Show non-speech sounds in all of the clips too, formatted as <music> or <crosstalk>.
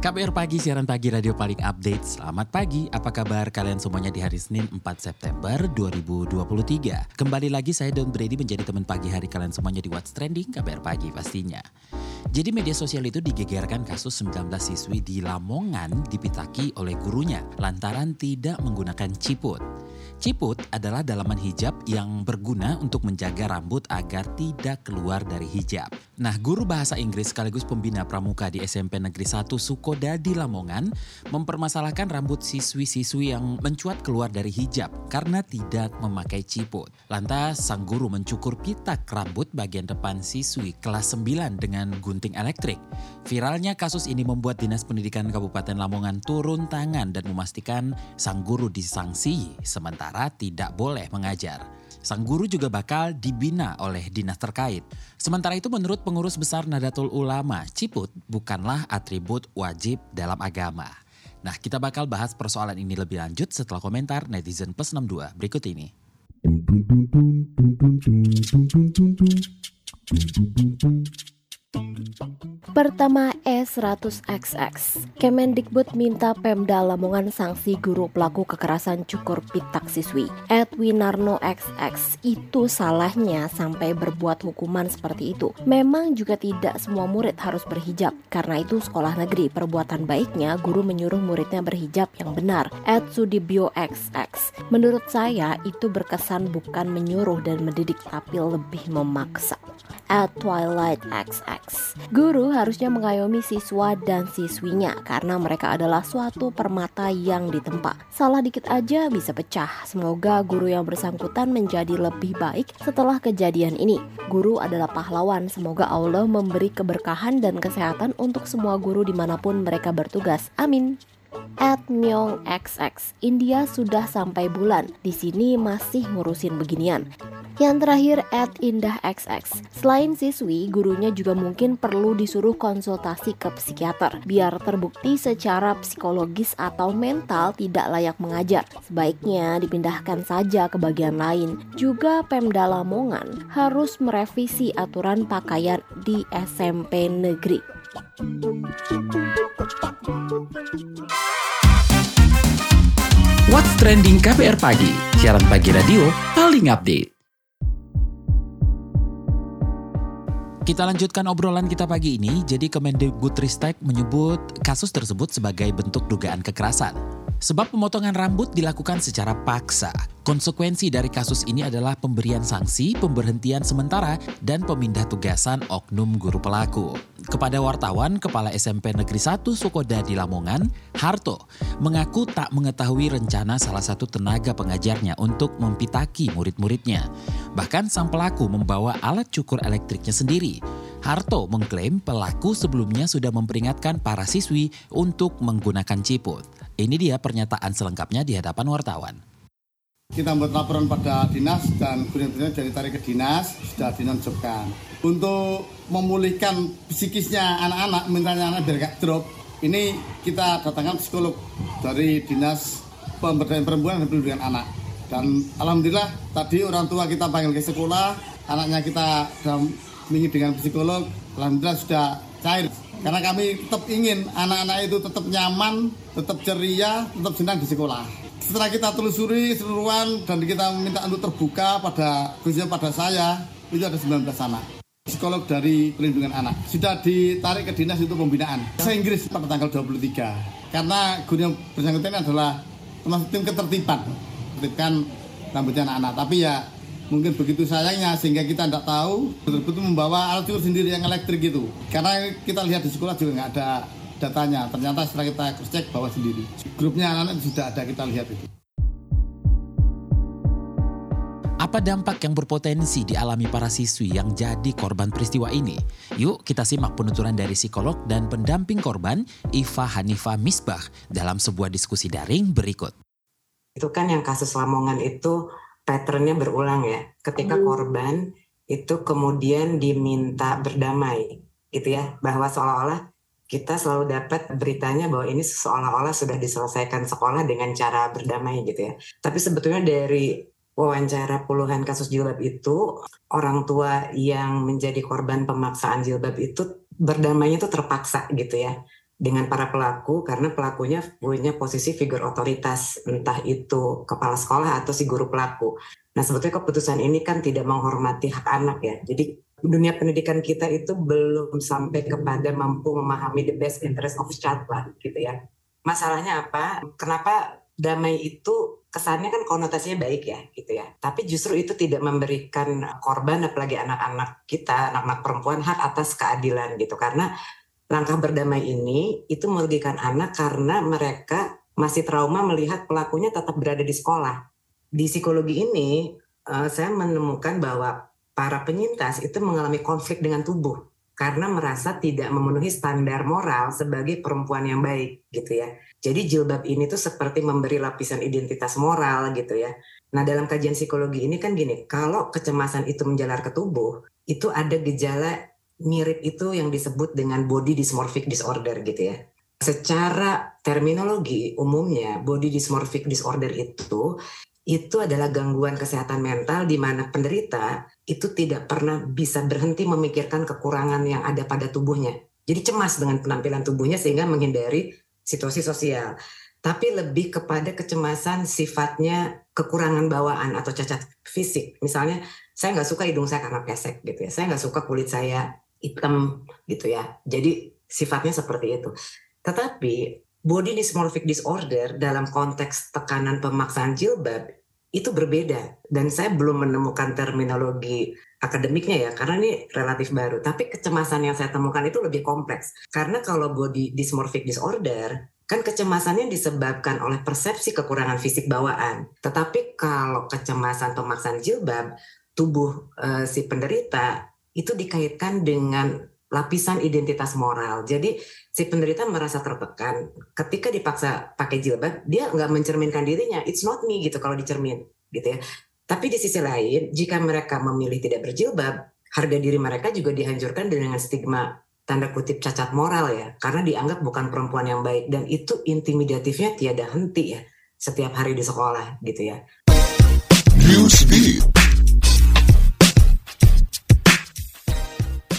KBR Pagi, siaran pagi radio paling update. Selamat pagi, apa kabar kalian semuanya di hari Senin 4 September 2023. Kembali lagi saya Don Brady menjadi teman pagi hari kalian semuanya di What's Trending KBR Pagi pastinya. Jadi media sosial itu digegerkan kasus 19 siswi di Lamongan dipitaki oleh gurunya lantaran tidak menggunakan ciput. Ciput adalah dalaman hijab yang berguna untuk menjaga rambut agar tidak keluar dari hijab. Nah, guru bahasa Inggris sekaligus pembina pramuka di SMP Negeri 1 Sukoda di Lamongan mempermasalahkan rambut siswi-siswi yang mencuat keluar dari hijab karena tidak memakai ciput. Lantas, sang guru mencukur pitak rambut bagian depan siswi kelas 9 dengan gunting elektrik. Viralnya kasus ini membuat Dinas Pendidikan Kabupaten Lamongan turun tangan dan memastikan sang guru disangsi sementara tidak boleh mengajar. Sang guru juga bakal dibina oleh dinas terkait. Sementara itu menurut pengurus besar Nadatul Ulama, ciput bukanlah atribut wajib dalam agama. Nah kita bakal bahas persoalan ini lebih lanjut setelah komentar netizen plus 62 berikut ini. Pertama E100XX, Kemendikbud minta Pemda Lamongan sanksi guru pelaku kekerasan cukur pitak siswi. Edwinarno XX, itu salahnya sampai berbuat hukuman seperti itu. Memang juga tidak semua murid harus berhijab, karena itu sekolah negeri perbuatan baiknya guru menyuruh muridnya berhijab yang benar. Ed Sudibyo XX, menurut saya itu berkesan bukan menyuruh dan mendidik tapi lebih memaksa. At Twilight XX, guru harusnya mengayomi siswa dan siswinya karena mereka adalah suatu permata yang ditempa. Salah dikit aja bisa pecah. Semoga guru yang bersangkutan menjadi lebih baik setelah kejadian ini. Guru adalah pahlawan. Semoga Allah memberi keberkahan dan kesehatan untuk semua guru di mana pun mereka bertugas. Amin. At Myong XX, India sudah sampai bulan. Di sini masih ngurusin beginian. Yang terakhir at Indah XX. Selain siswi, gurunya juga mungkin perlu disuruh konsultasi ke psikiater biar terbukti secara psikologis atau mental tidak layak mengajar. Sebaiknya dipindahkan saja ke bagian lain. Juga Pemda Lamongan harus merevisi aturan pakaian di SMP negeri. Trending KBR Pagi, siaran pagi radio paling update. Kita lanjutkan obrolan kita pagi ini. Jadi Kemendikbudristek menyebut kasus tersebut sebagai bentuk dugaan kekerasan. Sebab pemotongan rambut dilakukan secara paksa. Konsekuensi dari kasus ini adalah pemberian sanksi, pemberhentian sementara, dan pemindah tugasan oknum guru pelaku. Kepada wartawan, Kepala SMP Negeri 1 Sukoda di Lamongan, Harto, mengaku tak mengetahui rencana salah satu tenaga pengajarnya untuk mempitaki murid-muridnya. Bahkan sang pelaku membawa alat cukur elektriknya sendiri. Harto mengklaim pelaku sebelumnya sudah memperingatkan para siswi untuk menggunakan ciput. Ini dia pernyataan selengkapnya di hadapan wartawan. Kita membuat laporan pada dinas dan kemudian dari tarik ke dinas sudah dinonjobkan. Untuk memulihkan psikisnya anak-anak, mentalnya anak biar gak drop, ini kita datangkan psikolog dari dinas pemberdayaan perempuan dan perlindungan anak. Dan alhamdulillah tadi orang tua kita panggil ke sekolah, anaknya kita dampingi dengan psikolog, alhamdulillah sudah cair karena kami tetap ingin anak-anak itu tetap nyaman, tetap ceria, tetap senang di sekolah. Setelah kita telusuri seluruhan dan kita minta untuk terbuka pada khususnya pada saya, itu ada 19 anak. Psikolog dari perlindungan anak sudah ditarik ke dinas itu pembinaan. Bahasa Inggris pada tanggal 23. Karena yang bersangkutan adalah termasuk tim ketertiban, ketertiban rambutnya anak-anak. Tapi ya mungkin begitu sayangnya sehingga kita tidak tahu betul-betul membawa alat cukur sendiri yang elektrik itu karena kita lihat di sekolah juga nggak ada datanya ternyata setelah kita cek bawa sendiri grupnya anak-anak sudah ada kita lihat itu Apa dampak yang berpotensi dialami para siswi yang jadi korban peristiwa ini? Yuk kita simak penuturan dari psikolog dan pendamping korban Iva Hanifa Misbah dalam sebuah diskusi daring berikut. Itu kan yang kasus Lamongan itu patternnya berulang ya. Ketika korban itu kemudian diminta berdamai gitu ya. Bahwa seolah-olah kita selalu dapat beritanya bahwa ini seolah-olah sudah diselesaikan sekolah dengan cara berdamai gitu ya. Tapi sebetulnya dari wawancara puluhan kasus jilbab itu orang tua yang menjadi korban pemaksaan jilbab itu berdamainya itu terpaksa gitu ya dengan para pelaku karena pelakunya punya posisi figur otoritas entah itu kepala sekolah atau si guru pelaku Nah sebetulnya keputusan ini kan tidak menghormati hak anak ya. Jadi dunia pendidikan kita itu belum sampai kepada mampu memahami the best interest of child lah gitu ya. Masalahnya apa? Kenapa damai itu kesannya kan konotasinya baik ya gitu ya. Tapi justru itu tidak memberikan korban apalagi anak-anak kita, anak-anak perempuan hak atas keadilan gitu. Karena langkah berdamai ini itu merugikan anak karena mereka masih trauma melihat pelakunya tetap berada di sekolah di psikologi ini uh, saya menemukan bahwa para penyintas itu mengalami konflik dengan tubuh karena merasa tidak memenuhi standar moral sebagai perempuan yang baik gitu ya. Jadi jilbab ini tuh seperti memberi lapisan identitas moral gitu ya. Nah dalam kajian psikologi ini kan gini, kalau kecemasan itu menjalar ke tubuh, itu ada gejala mirip itu yang disebut dengan body dysmorphic disorder gitu ya. Secara terminologi umumnya body dysmorphic disorder itu itu adalah gangguan kesehatan mental di mana penderita itu tidak pernah bisa berhenti memikirkan kekurangan yang ada pada tubuhnya. Jadi cemas dengan penampilan tubuhnya sehingga menghindari situasi sosial. Tapi lebih kepada kecemasan sifatnya kekurangan bawaan atau cacat fisik. Misalnya saya nggak suka hidung saya karena pesek gitu ya. Saya nggak suka kulit saya hitam gitu ya. Jadi sifatnya seperti itu. Tetapi body dysmorphic disorder dalam konteks tekanan pemaksaan jilbab itu berbeda dan saya belum menemukan terminologi akademiknya ya karena ini relatif baru tapi kecemasan yang saya temukan itu lebih kompleks karena kalau body dysmorphic disorder kan kecemasannya disebabkan oleh persepsi kekurangan fisik bawaan tetapi kalau kecemasan pemaksaan jilbab tubuh uh, si penderita itu dikaitkan dengan lapisan identitas moral. Jadi si penderita merasa tertekan ketika dipaksa pakai jilbab, dia nggak mencerminkan dirinya. It's not me gitu kalau dicermin, gitu ya. Tapi di sisi lain, jika mereka memilih tidak berjilbab, harga diri mereka juga dihancurkan dengan stigma tanda kutip cacat moral ya, karena dianggap bukan perempuan yang baik dan itu intimidatifnya tiada henti ya setiap hari di sekolah gitu ya.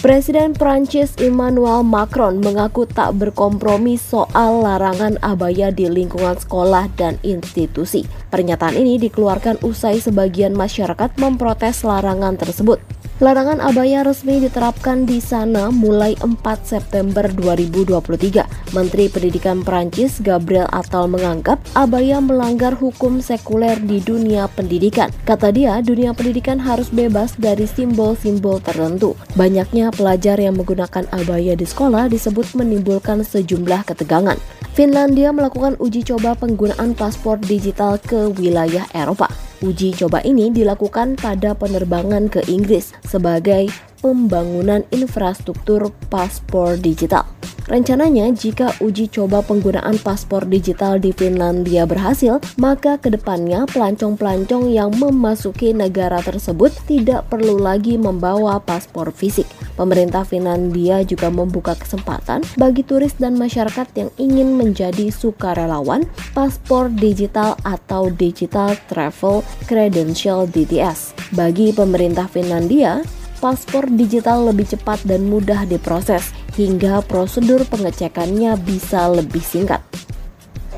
Presiden Prancis Emmanuel Macron mengaku tak berkompromi soal larangan abaya di lingkungan sekolah dan institusi. Pernyataan ini dikeluarkan usai sebagian masyarakat memprotes larangan tersebut. Larangan abaya resmi diterapkan di sana mulai 4 September 2023. Menteri Pendidikan Prancis Gabriel Attal menganggap abaya melanggar hukum sekuler di dunia pendidikan. Kata dia, dunia pendidikan harus bebas dari simbol-simbol tertentu. Banyaknya pelajar yang menggunakan abaya di sekolah disebut menimbulkan sejumlah ketegangan. Finlandia melakukan uji coba penggunaan paspor digital ke wilayah Eropa. Uji coba ini dilakukan pada penerbangan ke Inggris sebagai pembangunan infrastruktur paspor digital. Rencananya, jika uji coba penggunaan paspor digital di Finlandia berhasil, maka ke depannya pelancong-pelancong yang memasuki negara tersebut tidak perlu lagi membawa paspor fisik. Pemerintah Finlandia juga membuka kesempatan bagi turis dan masyarakat yang ingin menjadi sukarelawan paspor digital atau Digital Travel Credential DTS. Bagi pemerintah Finlandia, paspor digital lebih cepat dan mudah diproses, hingga prosedur pengecekannya bisa lebih singkat.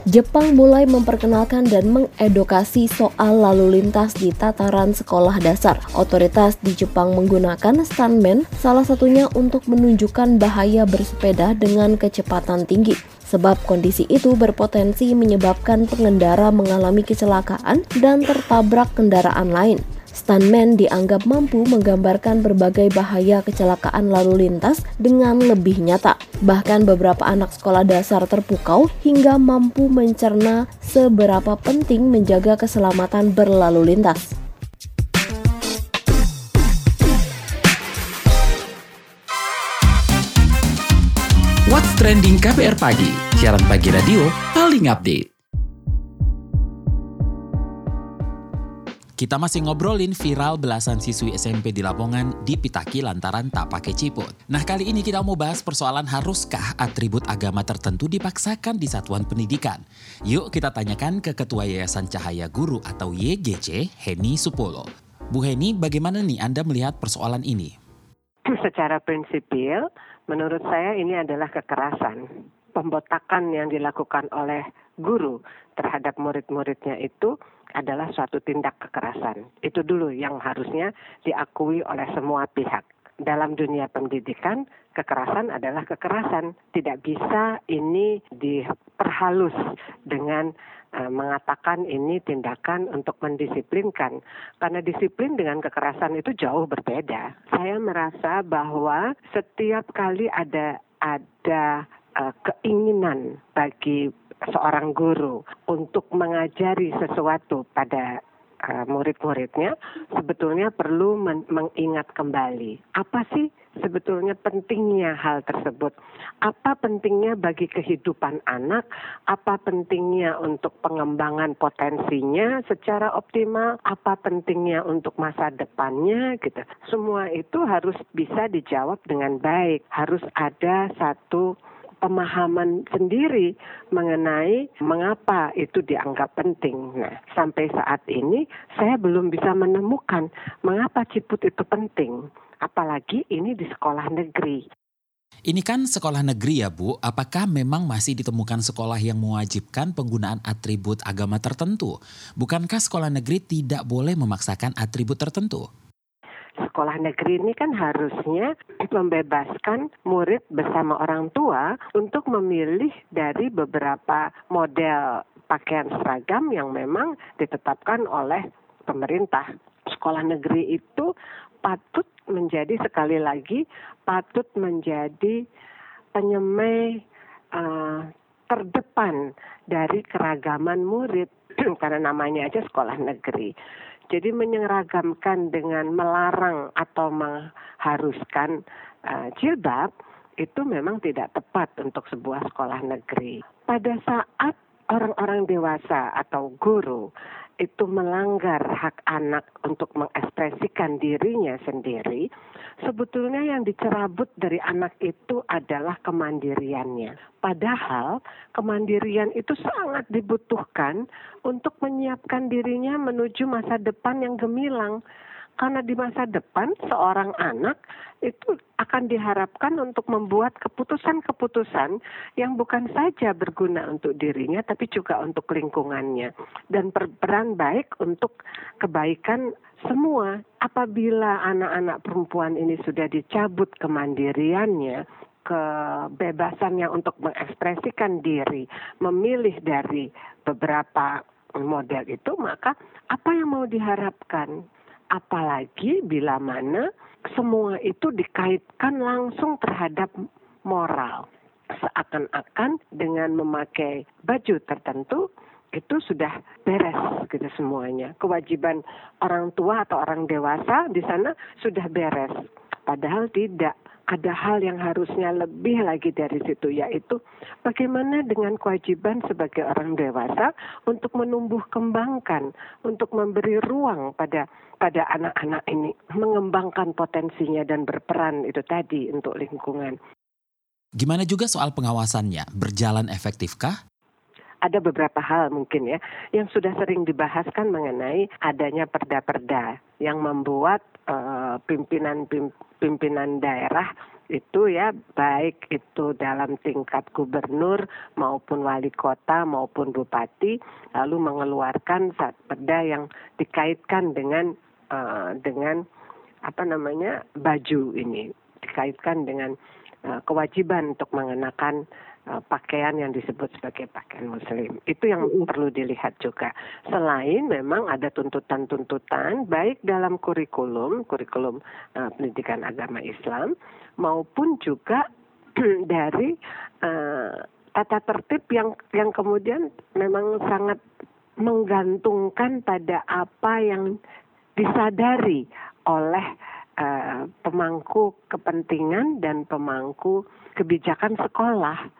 Jepang mulai memperkenalkan dan mengedukasi soal lalu lintas di tataran sekolah dasar. Otoritas di Jepang menggunakan stuntman salah satunya untuk menunjukkan bahaya bersepeda dengan kecepatan tinggi. Sebab kondisi itu berpotensi menyebabkan pengendara mengalami kecelakaan dan tertabrak kendaraan lain. Stuntman dianggap mampu menggambarkan berbagai bahaya kecelakaan lalu lintas dengan lebih nyata. Bahkan beberapa anak sekolah dasar terpukau hingga mampu mencerna seberapa penting menjaga keselamatan berlalu lintas. What's Trending KPR Pagi, siaran pagi radio paling update. Kita masih ngobrolin viral belasan siswi SMP di Lamongan dipitaki lantaran tak pakai ciput. Nah kali ini kita mau bahas persoalan haruskah atribut agama tertentu dipaksakan di satuan pendidikan. Yuk kita tanyakan ke Ketua Yayasan Cahaya Guru atau YGC, Heni Supolo. Bu Heni, bagaimana nih Anda melihat persoalan ini? Secara prinsipil, menurut saya ini adalah kekerasan. Pembotakan yang dilakukan oleh guru terhadap murid-muridnya itu adalah suatu tindak kekerasan. Itu dulu yang harusnya diakui oleh semua pihak. Dalam dunia pendidikan, kekerasan adalah kekerasan. Tidak bisa ini diperhalus dengan uh, mengatakan ini tindakan untuk mendisiplinkan. Karena disiplin dengan kekerasan itu jauh berbeda. Saya merasa bahwa setiap kali ada ada uh, keinginan bagi seorang guru untuk mengajari sesuatu pada uh, murid-muridnya sebetulnya perlu men mengingat kembali apa sih sebetulnya pentingnya hal tersebut. Apa pentingnya bagi kehidupan anak? Apa pentingnya untuk pengembangan potensinya secara optimal? Apa pentingnya untuk masa depannya gitu. Semua itu harus bisa dijawab dengan baik. Harus ada satu pemahaman sendiri mengenai mengapa itu dianggap penting. Nah, sampai saat ini saya belum bisa menemukan mengapa ciput itu penting, apalagi ini di sekolah negeri. Ini kan sekolah negeri ya Bu, apakah memang masih ditemukan sekolah yang mewajibkan penggunaan atribut agama tertentu? Bukankah sekolah negeri tidak boleh memaksakan atribut tertentu? Sekolah negeri ini kan harusnya membebaskan murid bersama orang tua untuk memilih dari beberapa model pakaian seragam yang memang ditetapkan oleh pemerintah. Sekolah negeri itu patut menjadi sekali lagi patut menjadi penyemai uh, terdepan dari keragaman murid <clears throat> karena namanya aja sekolah negeri. Jadi menyeragamkan dengan melarang atau mengharuskan uh, jilbab itu memang tidak tepat untuk sebuah sekolah negeri. Pada saat orang-orang dewasa atau guru itu melanggar hak anak untuk mengekspresikan dirinya sendiri, sebetulnya yang dicerabut dari anak itu adalah kemandiriannya. Padahal kemandirian itu sangat dibutuhkan untuk menyiapkan dirinya menuju masa depan yang gemilang. Karena di masa depan seorang anak itu akan diharapkan untuk membuat keputusan-keputusan yang bukan saja berguna untuk dirinya tapi juga untuk lingkungannya dan berperan baik untuk kebaikan semua. Apabila anak-anak perempuan ini sudah dicabut kemandiriannya, kebebasannya untuk mengekspresikan diri, memilih dari beberapa model itu, maka apa yang mau diharapkan? Apalagi bila mana semua itu dikaitkan langsung terhadap moral. Seakan-akan dengan memakai baju tertentu itu sudah beres gitu semuanya. Kewajiban orang tua atau orang dewasa di sana sudah beres. Padahal tidak ada hal yang harusnya lebih lagi dari situ yaitu bagaimana dengan kewajiban sebagai orang dewasa untuk menumbuh kembangkan untuk memberi ruang pada pada anak-anak ini mengembangkan potensinya dan berperan itu tadi untuk lingkungan. Gimana juga soal pengawasannya? Berjalan efektifkah? ada beberapa hal mungkin ya yang sudah sering dibahaskan mengenai adanya perda-perda yang membuat uh, pimpinan pimpinan daerah itu ya baik itu dalam tingkat gubernur maupun wali kota maupun bupati lalu mengeluarkan perda yang dikaitkan dengan uh, dengan apa namanya baju ini dikaitkan dengan kewajiban untuk mengenakan uh, pakaian yang disebut sebagai pakaian muslim. Itu yang perlu dilihat juga. Selain memang ada tuntutan-tuntutan baik dalam kurikulum, kurikulum uh, pendidikan agama Islam maupun juga <clears throat> dari uh, tata tertib yang yang kemudian memang sangat menggantungkan pada apa yang disadari oleh uh, pemangku kepentingan dan pemangku kebijakan sekolah.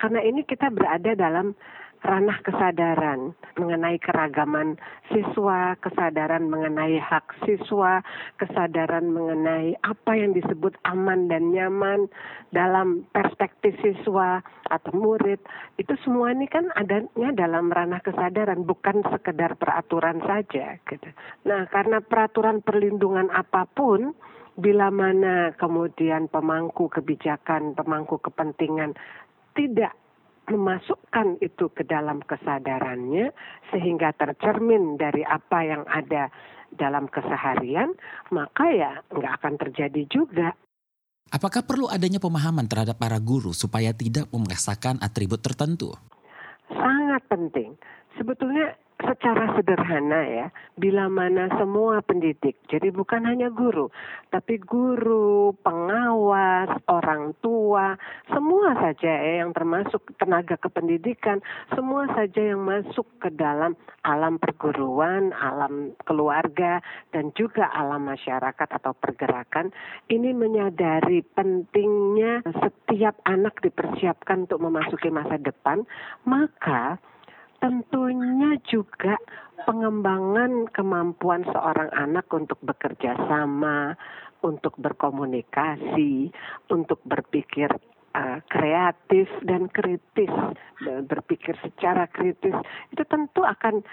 Karena ini kita berada dalam ranah kesadaran mengenai keragaman siswa, kesadaran mengenai hak siswa, kesadaran mengenai apa yang disebut aman dan nyaman dalam perspektif siswa atau murid. Itu semua ini kan adanya dalam ranah kesadaran, bukan sekedar peraturan saja. Gitu. Nah, karena peraturan perlindungan apa pun, bila mana kemudian pemangku kebijakan, pemangku kepentingan tidak memasukkan itu ke dalam kesadarannya sehingga tercermin dari apa yang ada dalam keseharian, maka ya nggak akan terjadi juga. Apakah perlu adanya pemahaman terhadap para guru supaya tidak memaksakan atribut tertentu? Sangat penting. Sebetulnya secara sederhana ya, bila mana semua pendidik, jadi bukan hanya guru, tapi guru, pengawas, orang tua, semua saja ya yang termasuk tenaga kependidikan, semua saja yang masuk ke dalam alam perguruan, alam keluarga, dan juga alam masyarakat atau pergerakan, ini menyadari pentingnya setiap anak dipersiapkan untuk memasuki masa depan, maka tentunya juga pengembangan kemampuan seorang anak untuk bekerja sama, untuk berkomunikasi, untuk berpikir uh, kreatif dan kritis, berpikir secara kritis itu tentu akan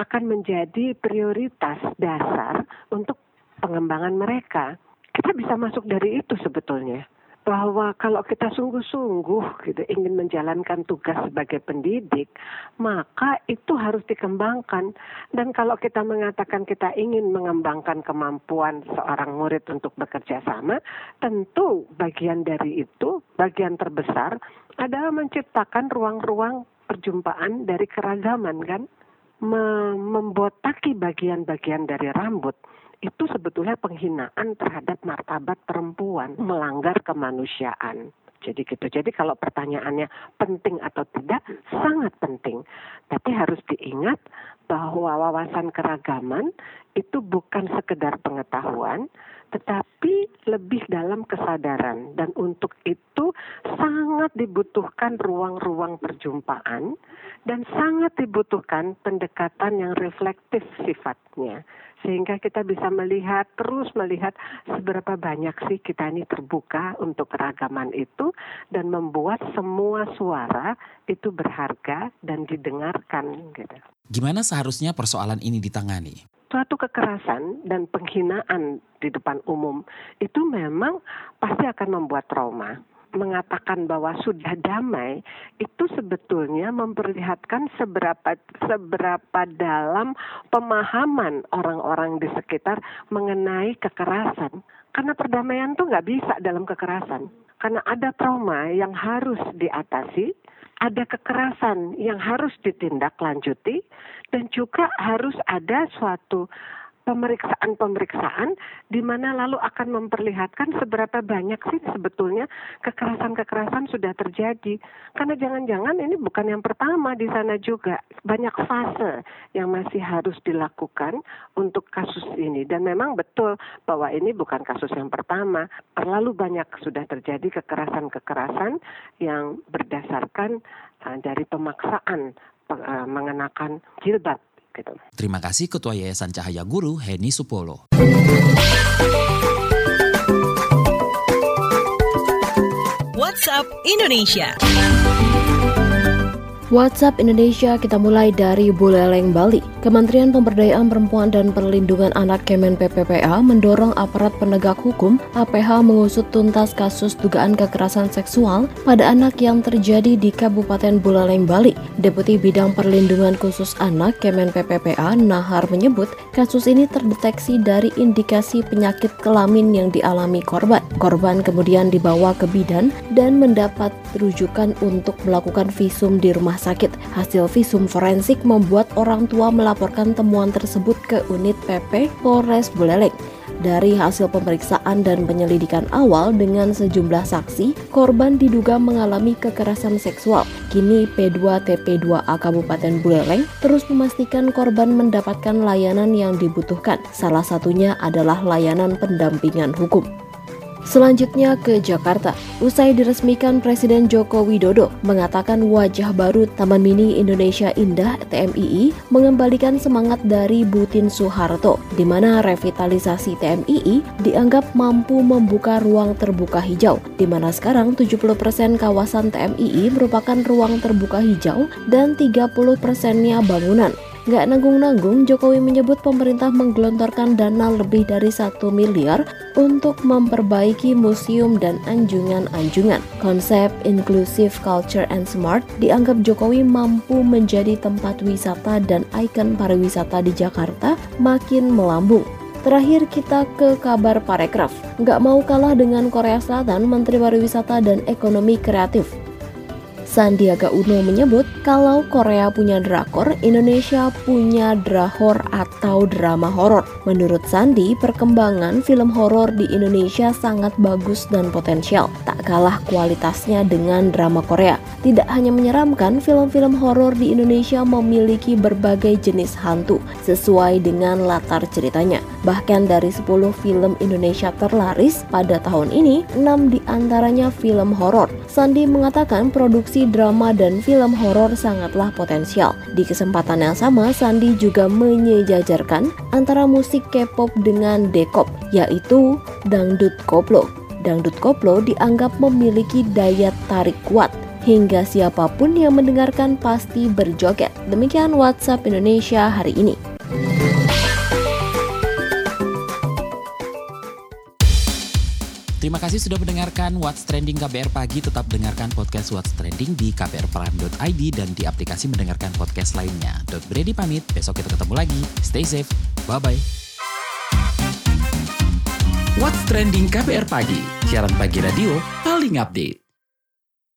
akan menjadi prioritas dasar untuk pengembangan mereka. Kita bisa masuk dari itu sebetulnya bahwa kalau kita sungguh-sungguh gitu ingin menjalankan tugas sebagai pendidik, maka itu harus dikembangkan. Dan kalau kita mengatakan kita ingin mengembangkan kemampuan seorang murid untuk bekerja sama, tentu bagian dari itu, bagian terbesar adalah menciptakan ruang-ruang perjumpaan dari keragaman kan, membotaki bagian-bagian dari rambut itu sebetulnya penghinaan terhadap martabat perempuan, melanggar kemanusiaan. Jadi gitu. Jadi kalau pertanyaannya penting atau tidak, sangat penting. Tapi harus diingat bahwa wawasan keragaman itu bukan sekedar pengetahuan, tetapi lebih dalam kesadaran. Dan untuk itu sangat dibutuhkan ruang-ruang perjumpaan dan sangat dibutuhkan pendekatan yang reflektif sifatnya sehingga kita bisa melihat terus melihat seberapa banyak sih kita ini terbuka untuk keragaman itu dan membuat semua suara itu berharga dan didengarkan gitu. Gimana seharusnya persoalan ini ditangani? Suatu kekerasan dan penghinaan di depan umum itu memang pasti akan membuat trauma mengatakan bahwa sudah damai itu sebetulnya memperlihatkan seberapa seberapa dalam pemahaman orang-orang di sekitar mengenai kekerasan. Karena perdamaian tuh nggak bisa dalam kekerasan. Karena ada trauma yang harus diatasi, ada kekerasan yang harus ditindaklanjuti, dan juga harus ada suatu pemeriksaan-pemeriksaan di mana lalu akan memperlihatkan seberapa banyak sih sebetulnya kekerasan-kekerasan sudah terjadi. Karena jangan-jangan ini bukan yang pertama di sana juga. Banyak fase yang masih harus dilakukan untuk kasus ini. Dan memang betul bahwa ini bukan kasus yang pertama. Terlalu banyak sudah terjadi kekerasan-kekerasan yang berdasarkan uh, dari pemaksaan uh, mengenakan jilbab Gitu. Terima kasih Ketua Yayasan Cahaya Guru Heni Supolo. WhatsApp Indonesia. WhatsApp Indonesia kita mulai dari Buleleng, Bali. Kementerian Pemberdayaan Perempuan dan Perlindungan Anak Kemen PPPA mendorong aparat penegak hukum APH mengusut tuntas kasus dugaan kekerasan seksual pada anak yang terjadi di Kabupaten Buleleng, Bali. Deputi Bidang Perlindungan Khusus Anak Kemen PPPA Nahar menyebut kasus ini terdeteksi dari indikasi penyakit kelamin yang dialami korban. Korban kemudian dibawa ke bidan dan mendapat rujukan untuk melakukan visum di rumah sakit. Hasil visum forensik membuat orang tua melaporkan temuan tersebut ke unit PP Polres Buleleng. Dari hasil pemeriksaan dan penyelidikan awal dengan sejumlah saksi, korban diduga mengalami kekerasan seksual. Kini P2TP2A Kabupaten Buleleng terus memastikan korban mendapatkan layanan yang dibutuhkan. Salah satunya adalah layanan pendampingan hukum. Selanjutnya ke Jakarta. Usai diresmikan Presiden Joko Widodo mengatakan wajah baru Taman Mini Indonesia Indah TMII mengembalikan semangat dari Butin Soeharto, di mana revitalisasi TMII dianggap mampu membuka ruang terbuka hijau, di mana sekarang 70% kawasan TMII merupakan ruang terbuka hijau dan 30 persennya bangunan. Gak nanggung-nanggung, Jokowi menyebut pemerintah menggelontorkan dana lebih dari satu miliar untuk memperbaiki museum dan anjungan-anjungan. Konsep Inclusive Culture and Smart dianggap Jokowi mampu menjadi tempat wisata dan ikon pariwisata di Jakarta makin melambung. Terakhir kita ke kabar parekraf. Gak mau kalah dengan Korea Selatan, Menteri Pariwisata dan Ekonomi Kreatif Sandiaga Uno menyebut kalau Korea punya drakor, Indonesia punya drahor atau drama horor. Menurut Sandi, perkembangan film horor di Indonesia sangat bagus dan potensial, tak kalah kualitasnya dengan drama Korea. Tidak hanya menyeramkan, film-film horor di Indonesia memiliki berbagai jenis hantu sesuai dengan latar ceritanya. Bahkan dari 10 film Indonesia terlaris pada tahun ini, 6 di antaranya film horor. Sandi mengatakan produksi drama dan film horor sangatlah potensial. Di kesempatan yang sama, Sandi juga menyejajarkan antara musik K-pop dengan Dekop, yaitu dangdut koplo. Dangdut koplo dianggap memiliki daya tarik kuat hingga siapa pun yang mendengarkan pasti berjoget. Demikian WhatsApp Indonesia hari ini. Terima kasih sudah mendengarkan What's Trending KBR Pagi. Tetap dengarkan podcast What's Trending di kbrprime.id dan di aplikasi mendengarkan podcast lainnya. Dot Brady pamit, besok kita ketemu lagi. Stay safe, bye-bye. What's Trending KBR Pagi, siaran pagi radio paling update.